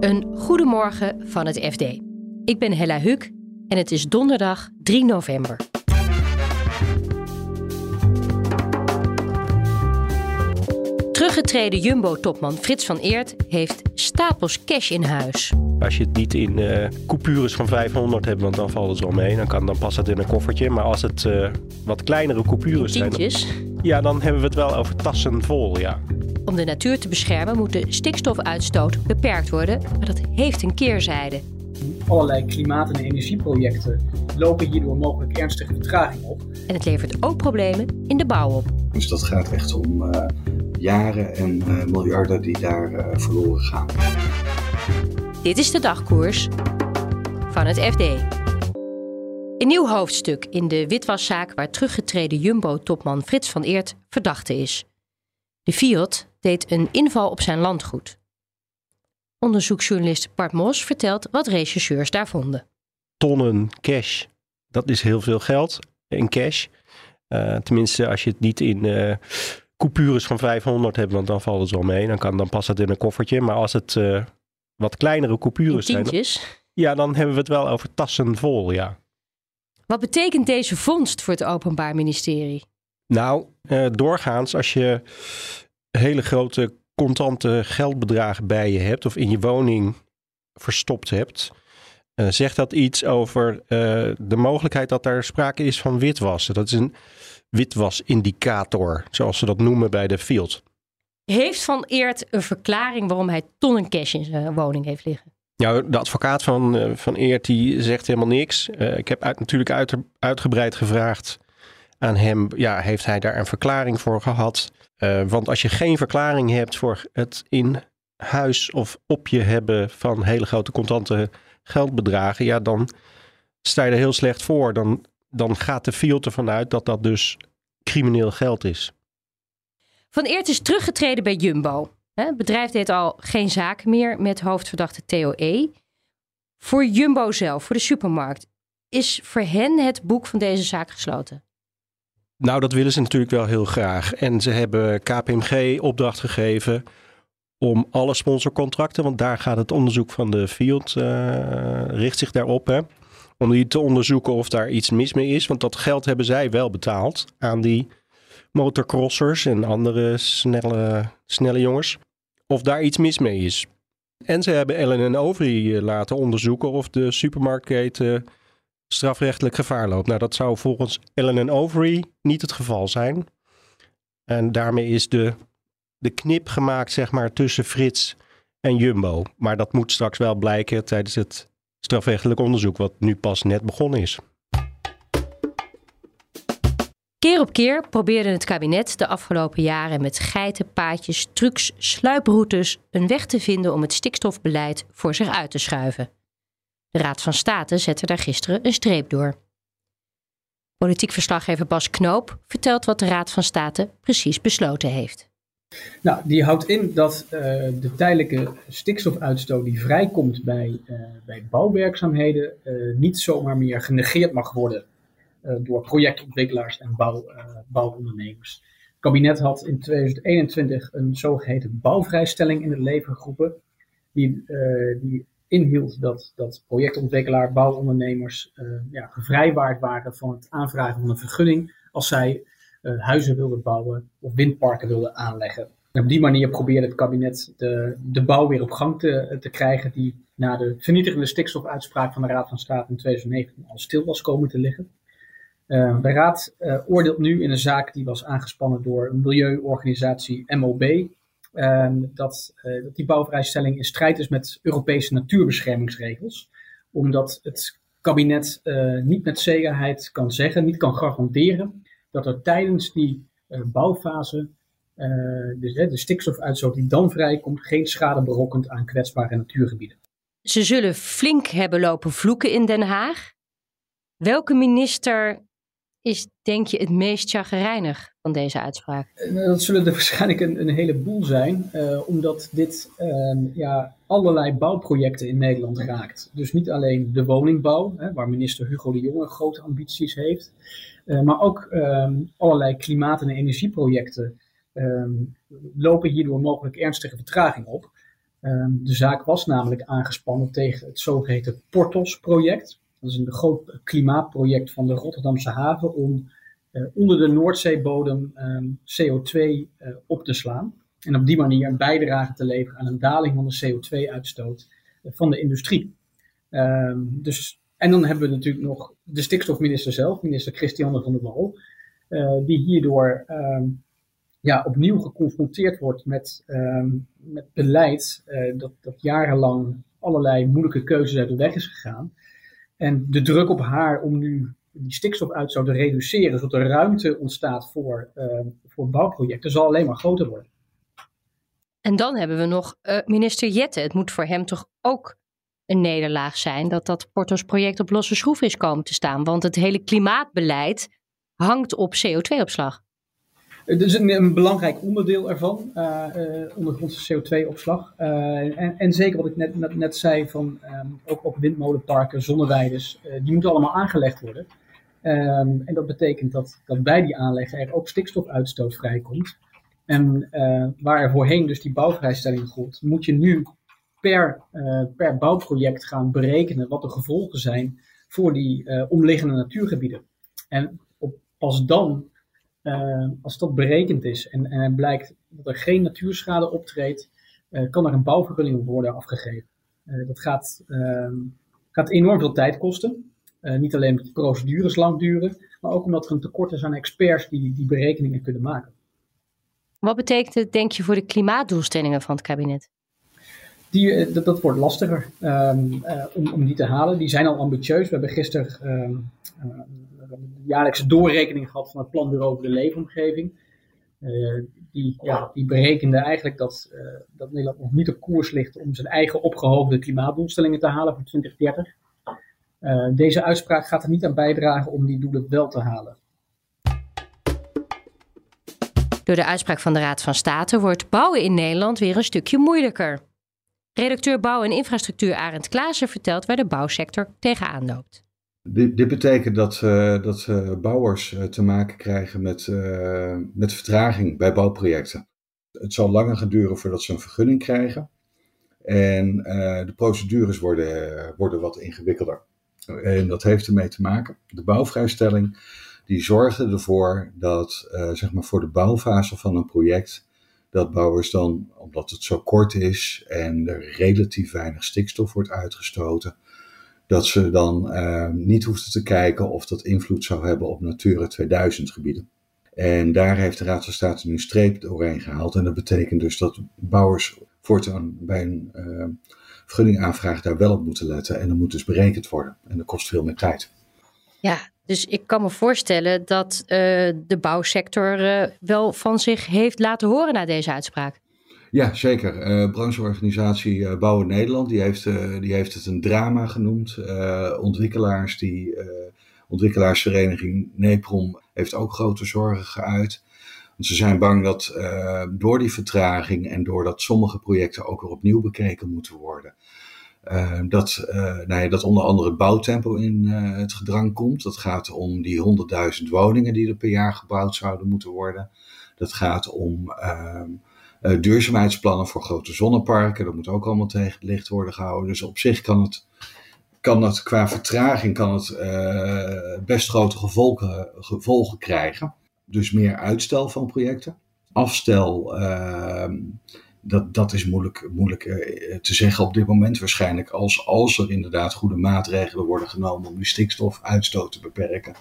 Een goedemorgen van het FD. Ik ben Hella Huk en het is donderdag 3 november. Teruggetreden Jumbo-topman Frits van Eert heeft stapels cash in huis. Als je het niet in uh, coupures van 500 hebt, want dan valt het wel mee. Dan, kan, dan past het in een koffertje. Maar als het uh, wat kleinere coupures zijn... Dan, ja, dan hebben we het wel over tassen vol, ja. Om de natuur te beschermen moet de stikstofuitstoot beperkt worden. Maar dat heeft een keerzijde. Allerlei klimaat- en energieprojecten lopen hierdoor mogelijk ernstige vertraging op. En het levert ook problemen in de bouw op. Dus dat gaat echt om uh, jaren en uh, miljarden die daar uh, verloren gaan. Dit is de dagkoers van het FD. Een nieuw hoofdstuk in de witwaszaak waar teruggetreden Jumbo-topman Frits van Eert verdachte is. De Fiat deed een inval op zijn landgoed. Onderzoeksjournalist Bart Mos vertelt wat rechercheurs daar vonden. Tonnen cash, dat is heel veel geld in cash. Uh, tenminste, als je het niet in uh, coupures van 500 hebt, want dan valt het wel mee. Dan, kan, dan past het in een koffertje. Maar als het uh, wat kleinere coupures zijn. Dan, ja, dan hebben we het wel over tassen vol, ja. Wat betekent deze vondst voor het Openbaar Ministerie? Nou, doorgaans als je hele grote contante geldbedragen bij je hebt of in je woning verstopt hebt, uh, zegt dat iets over uh, de mogelijkheid dat er sprake is van witwassen. Dat is een witwasindicator, zoals ze dat noemen bij de field. Heeft Van Eert een verklaring waarom hij tonnen cash in zijn woning heeft liggen? Ja, de advocaat van, van Eert die zegt helemaal niks. ik heb uit, natuurlijk uit, uitgebreid gevraagd aan hem, ja, heeft hij daar een verklaring voor gehad? Uh, want als je geen verklaring hebt voor het in huis of op je hebben van hele grote contante geldbedragen, ja, dan sta je er heel slecht voor. Dan, dan gaat de field ervan uit dat dat dus crimineel geld is. Van Eert is teruggetreden bij Jumbo. Het bedrijf deed al geen zaken meer met hoofdverdachte TOE. Voor Jumbo zelf, voor de supermarkt, is voor hen het boek van deze zaak gesloten? Nou, dat willen ze natuurlijk wel heel graag. En ze hebben KPMG opdracht gegeven om alle sponsorcontracten, want daar gaat het onderzoek van de Field, uh, richt zich daarop, hè, om die te onderzoeken of daar iets mis mee is. Want dat geld hebben zij wel betaald aan die motocrossers en andere snelle, snelle jongens. Of daar iets mis mee is. En ze hebben Ellen en Overy laten onderzoeken of de supermarktketen strafrechtelijk gevaar loopt. Nou, dat zou volgens Ellen en Overy niet het geval zijn. En daarmee is de, de knip gemaakt, zeg maar, tussen Frits en Jumbo. Maar dat moet straks wel blijken tijdens het strafrechtelijk onderzoek, wat nu pas net begonnen is. Keer op keer probeerde het kabinet de afgelopen jaren met geiten, paadjes, trucs, sluiproutes een weg te vinden om het stikstofbeleid voor zich uit te schuiven. De Raad van State zette daar gisteren een streep door. Politiek verslaggever Bas Knoop vertelt wat de Raad van State precies besloten heeft. Nou, die houdt in dat uh, de tijdelijke stikstofuitstoot die vrijkomt bij, uh, bij bouwwerkzaamheden uh, niet zomaar meer genegeerd mag worden door projectontwikkelaars en bouw, bouwondernemers. Het kabinet had in 2021 een zogeheten bouwvrijstelling in het leven geroepen, die, die inhield dat, dat projectontwikkelaar, bouwondernemers uh, ja, gevrijwaard waren van het aanvragen van een vergunning als zij uh, huizen wilden bouwen of windparken wilden aanleggen. En op die manier probeerde het kabinet de, de bouw weer op gang te, te krijgen, die na de vernietigende stikstofuitspraak van de Raad van State in 2019 al stil was komen te liggen. Uh, de Raad oordeelt nu in een zaak die was aangespannen door een milieuorganisatie MOB, Ehm, dat, uh, dat die bouwvrijstelling in strijd is met Europese natuurbeschermingsregels. Omdat het kabinet uh, niet met zekerheid kan zeggen, niet kan garanderen dat er tijdens die uh, bouwfase dus, de stikstofuitstoot die dan vrijkomt, geen schade berokkent aan kwetsbare natuurgebieden. Ze zullen flink hebben lopen vloeken in Den Haag. Welke minister is, denk je, het meest chagrijnig van deze uitspraak? Eh, dat zullen er waarschijnlijk een, een heleboel zijn, uh, omdat dit uh, ja, allerlei bouwprojecten in Nederland raakt. Dus niet alleen de woningbouw, hè, waar minister Hugo de Jonge grote ambities heeft, uh, maar ook ehm, allerlei klimaat- en energieprojecten ehm, lopen hierdoor mogelijk ernstige vertraging op. Ehm, de zaak was namelijk aangespannen tegen het zogeheten Portos-project. Dat is een groot klimaatproject van de Rotterdamse haven om uh, onder de Noordzeebodem um, CO2 uh, op te slaan. En op die manier een bijdrage te leveren aan een daling van de CO2-uitstoot van de industrie. Um, dus, en dan hebben we natuurlijk nog de stikstofminister zelf, minister Christiane van der Wal, die hierdoor um, ja, opnieuw geconfronteerd wordt met, met beleid dat, dat jarenlang allerlei moeilijke keuzes uit de weg is gegaan. En de druk op haar om nu die stikstofuitstoot te reduceren, zodat er ruimte ontstaat voor, uh, voor bouwprojecten, zal alleen maar groter worden. En dan hebben we nog uh, minister Jette. Het moet voor hem toch ook een nederlaag zijn dat dat Portos-project op losse schroeven is komen te staan. Want het hele klimaatbeleid hangt op CO2-opslag. Het is een, een, belangrijk onderdeel ervan, uh, uh, ondergrondse CO2-opslag. Uh, en, en, zeker wat ik net, net, zei, van, um, ook op windmolenparken, zonneweides, die moeten allemaal aangelegd worden. Um, en dat betekent dat, dat bij die aanleggen er ook stikstofuitstoot vrijkomt. En waar er voorheen dus die bouwvrijstelling gold, moet je nu per, per bouwproject gaan berekenen wat de gevolgen zijn voor die omliggende natuurgebieden. En op, pas dan uh, als dat berekend is en, en blijkt dat er geen natuurschade optreedt, uh, kan er een bouwvergunning worden afgegeven. Uh, dat gaat, ehm, gaat enorm veel tijd kosten. niet alleen omdat de procedures lang duren, maar ook omdat er een tekort is aan experts die die berekeningen kunnen maken. Wat betekent het, denk je, voor de klimaatdoelstellingen van het kabinet? Die, dat, dat, wordt lastiger um, om, om die te halen. Die zijn al ambitieus. We hebben gisteren um, een jaarlijkse doorrekening gehad van het Planbureau voor de Leefomgeving. Uh, die, ja, die berekende eigenlijk dat, uh, dat Nederland nog niet op koers ligt om zijn eigen opgehoogde klimaatdoelstellingen te halen voor 2030. Uh, eh, deze uitspraak gaat er niet aan bijdragen om die doelen wel te halen. Door de uitspraak van de Raad van State wordt bouwen in Nederland weer een stukje moeilijker. Redacteur Bouw en Infrastructuur Arend Klaassen vertelt waar de bouwsector tegenaan loopt. Dit, betekent dat, uh, dat uh, bouwers uh, te maken krijgen met, met vertraging bij bouwprojecten. Het zal langer gaan duren voordat ze een vergunning krijgen. En de procedures worden, worden wat ingewikkelder. En dat heeft ermee te maken. De bouwvrijstelling die zorgde ervoor dat zeg maar voor de bouwfase van een project dat bouwers dan, omdat het zo kort is en er relatief weinig stikstof wordt uitgestoten, dat ze dan uh, niet hoefden te kijken of dat invloed zou hebben op Natura 2000 gebieden. En daar heeft de Raad van State nu streep doorheen gehaald. En dat betekent dus dat bouwers voortaan bij een uh, vergunningaanvraag daar wel op moeten letten. En dat moet dus berekend worden. En dat kost veel meer tijd. Ja, dus ik kan me voorstellen dat uh, de bouwsector wel van zich heeft laten horen na deze uitspraak. Ja, zeker. Uh, brancheorganisatie uh, Bouwen Nederland, die heeft, uh, die heeft het een drama genoemd. ontwikkelaars, die, ontwikkelaarsvereniging NEPROM heeft ook grote zorgen geuit. Want ze zijn bang dat door die vertraging en doordat sommige projecten ook weer opnieuw bekeken moeten worden, dat, nou ja, dat onder andere het bouwtempo in het gedrang komt. Dat gaat om die 100.000 woningen die er per jaar gebouwd zouden moeten worden. Dat gaat om ehm, uh, duurzaamheidsplannen voor grote zonneparken, dat moet ook allemaal tegen het licht worden gehouden. Dus op zich kan het, kan het qua vertraging kan het, uh, best grote gevolgen, gevolgen krijgen. Dus meer uitstel van projecten. Afstel, uh, dat, dat is moeilijk, moeilijk uh, te zeggen op dit moment waarschijnlijk. Als, als er inderdaad goede maatregelen worden genomen om die stikstofuitstoot te beperken,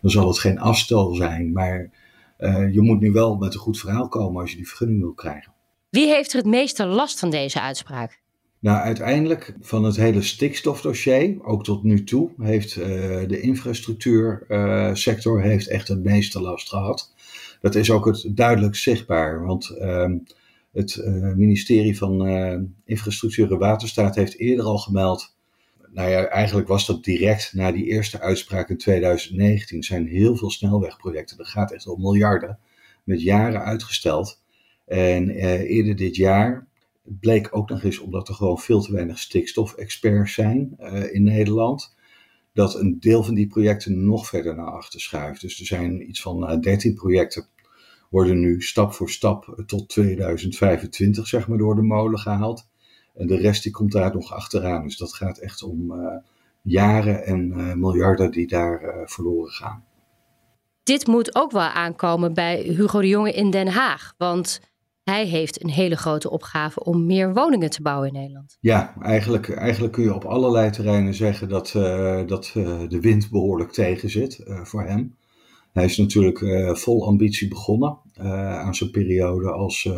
dan zal het geen afstel zijn. Maar uh, je moet nu wel met een goed verhaal komen als je die vergunning wil krijgen. Wie heeft er het meeste last van deze uitspraak? Nou, uiteindelijk van het hele stikstofdossier, ook tot nu toe, heeft uh, de infrastructuursector uh, heeft echt het meeste last gehad. Dat is ook het duidelijk zichtbaar, want uh, het ministerie van Infrastructuur en Waterstaat heeft eerder al gemeld nou ja, eigenlijk was dat direct na die eerste uitspraak in 2019. zijn heel veel snelwegprojecten. Dat gaat echt om miljarden. Met jaren uitgesteld. En eh, eerder dit jaar bleek ook nog eens, omdat er gewoon veel te weinig stikstofexperts zijn uh, in Nederland, dat een deel van die projecten nog verder naar achter schuift. Dus er zijn iets van uh, eh, 13 projecten worden nu stap voor stap tot 2025 zeg maar door de molen gehaald. En de rest die komt daar nog achteraan. Dus dat gaat echt om jaren en miljarden die daar verloren gaan. Dit moet ook wel aankomen bij Hugo de Jonge in Den Haag. Want hij heeft een hele grote opgave om meer woningen te bouwen in Nederland. Ja, eigenlijk, eigenlijk kun je op allerlei terreinen zeggen dat, uh, dat uh, de wind behoorlijk tegen zit uh, voor hem. Hij is natuurlijk vol ambitie begonnen aan zijn periode als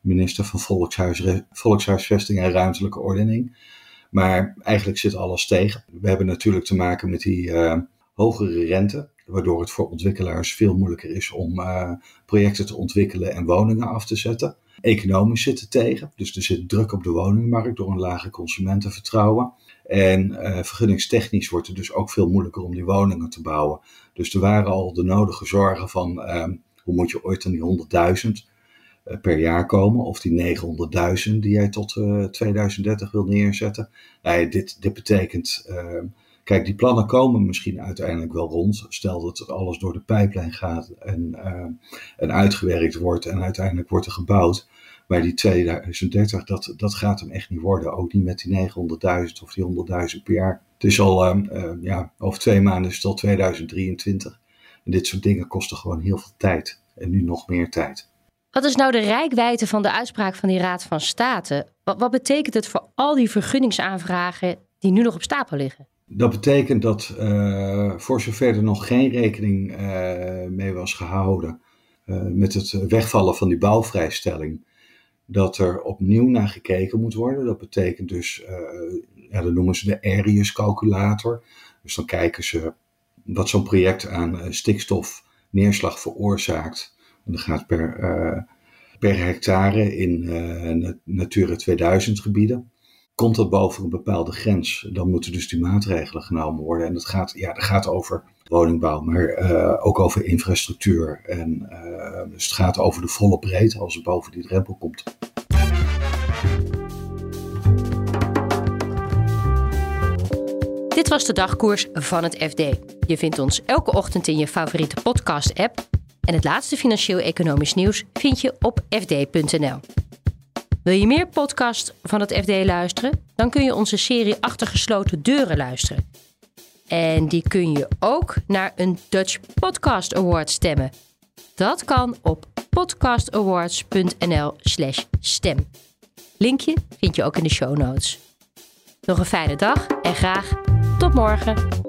minister van Volkshuis, Volkshuisvesting en Ruimtelijke Ordening. Maar eigenlijk zit alles tegen. We hebben natuurlijk te maken met die hogere rente waardoor het voor ontwikkelaars veel moeilijker is om uh, projecten te ontwikkelen en woningen af te zetten. Economisch zit het tegen, dus er zit druk op de woningmarkt door een lage consumentenvertrouwen. En uh, vergunningstechnisch wordt het dus ook veel moeilijker om die woningen te bouwen. Dus er waren al de nodige zorgen van uh, hoe moet je ooit aan die 100.000 per jaar komen, of die 900.000 die jij tot 2030 wil neerzetten. Nee, dit, dit betekent ehm, Kijk, die plannen komen misschien uiteindelijk wel rond. Stel dat alles door de pijplijn gaat en, uh, en uitgewerkt wordt en uiteindelijk wordt er gebouwd. Maar die 2030, dat, dat gaat hem echt niet worden. Ook niet met die 900.000 of die 100.000 per jaar. Het is al, uh, ja, over twee maanden al 2023. En dit soort dingen kosten gewoon heel veel tijd. En nu nog meer tijd. Wat is nou de rijkwijde van de uitspraak van die Raad van State? Wat, betekent het voor al die vergunningsaanvragen die nu nog op stapel liggen? Dat betekent dat uh, voor zover er nog geen rekening uh, mee was gehouden uh, met het wegvallen van die bouwvrijstelling, dat er opnieuw naar gekeken moet worden. Dat betekent dus, ja, dat noemen ze de Arius-calculator. Dus dan kijken ze wat zo'n project aan stikstofneerslag veroorzaakt. Dat gaat per, per hectare in Natura 2000 gebieden. Komt dat boven een bepaalde grens, dan moeten dus die maatregelen genomen worden. En dat gaat, ja, dat gaat over woningbouw, maar uh, ook over infrastructuur. En uh, dus het gaat over de volle breedte als het boven die drempel komt. Dit was de dagkoers van het FD. Je vindt ons elke ochtend in je favoriete podcast-app. En het laatste financieel-economisch nieuws vind je op fd.nl. Wil je meer podcast van het FD luisteren? Dan kun je onze serie Achter gesloten deuren luisteren. En die kun je ook naar een Dutch Podcast Award stemmen. Dat kan op podcastawards.nl/slash stem. Linkje vind je ook in de show notes. Nog een fijne dag en graag tot morgen.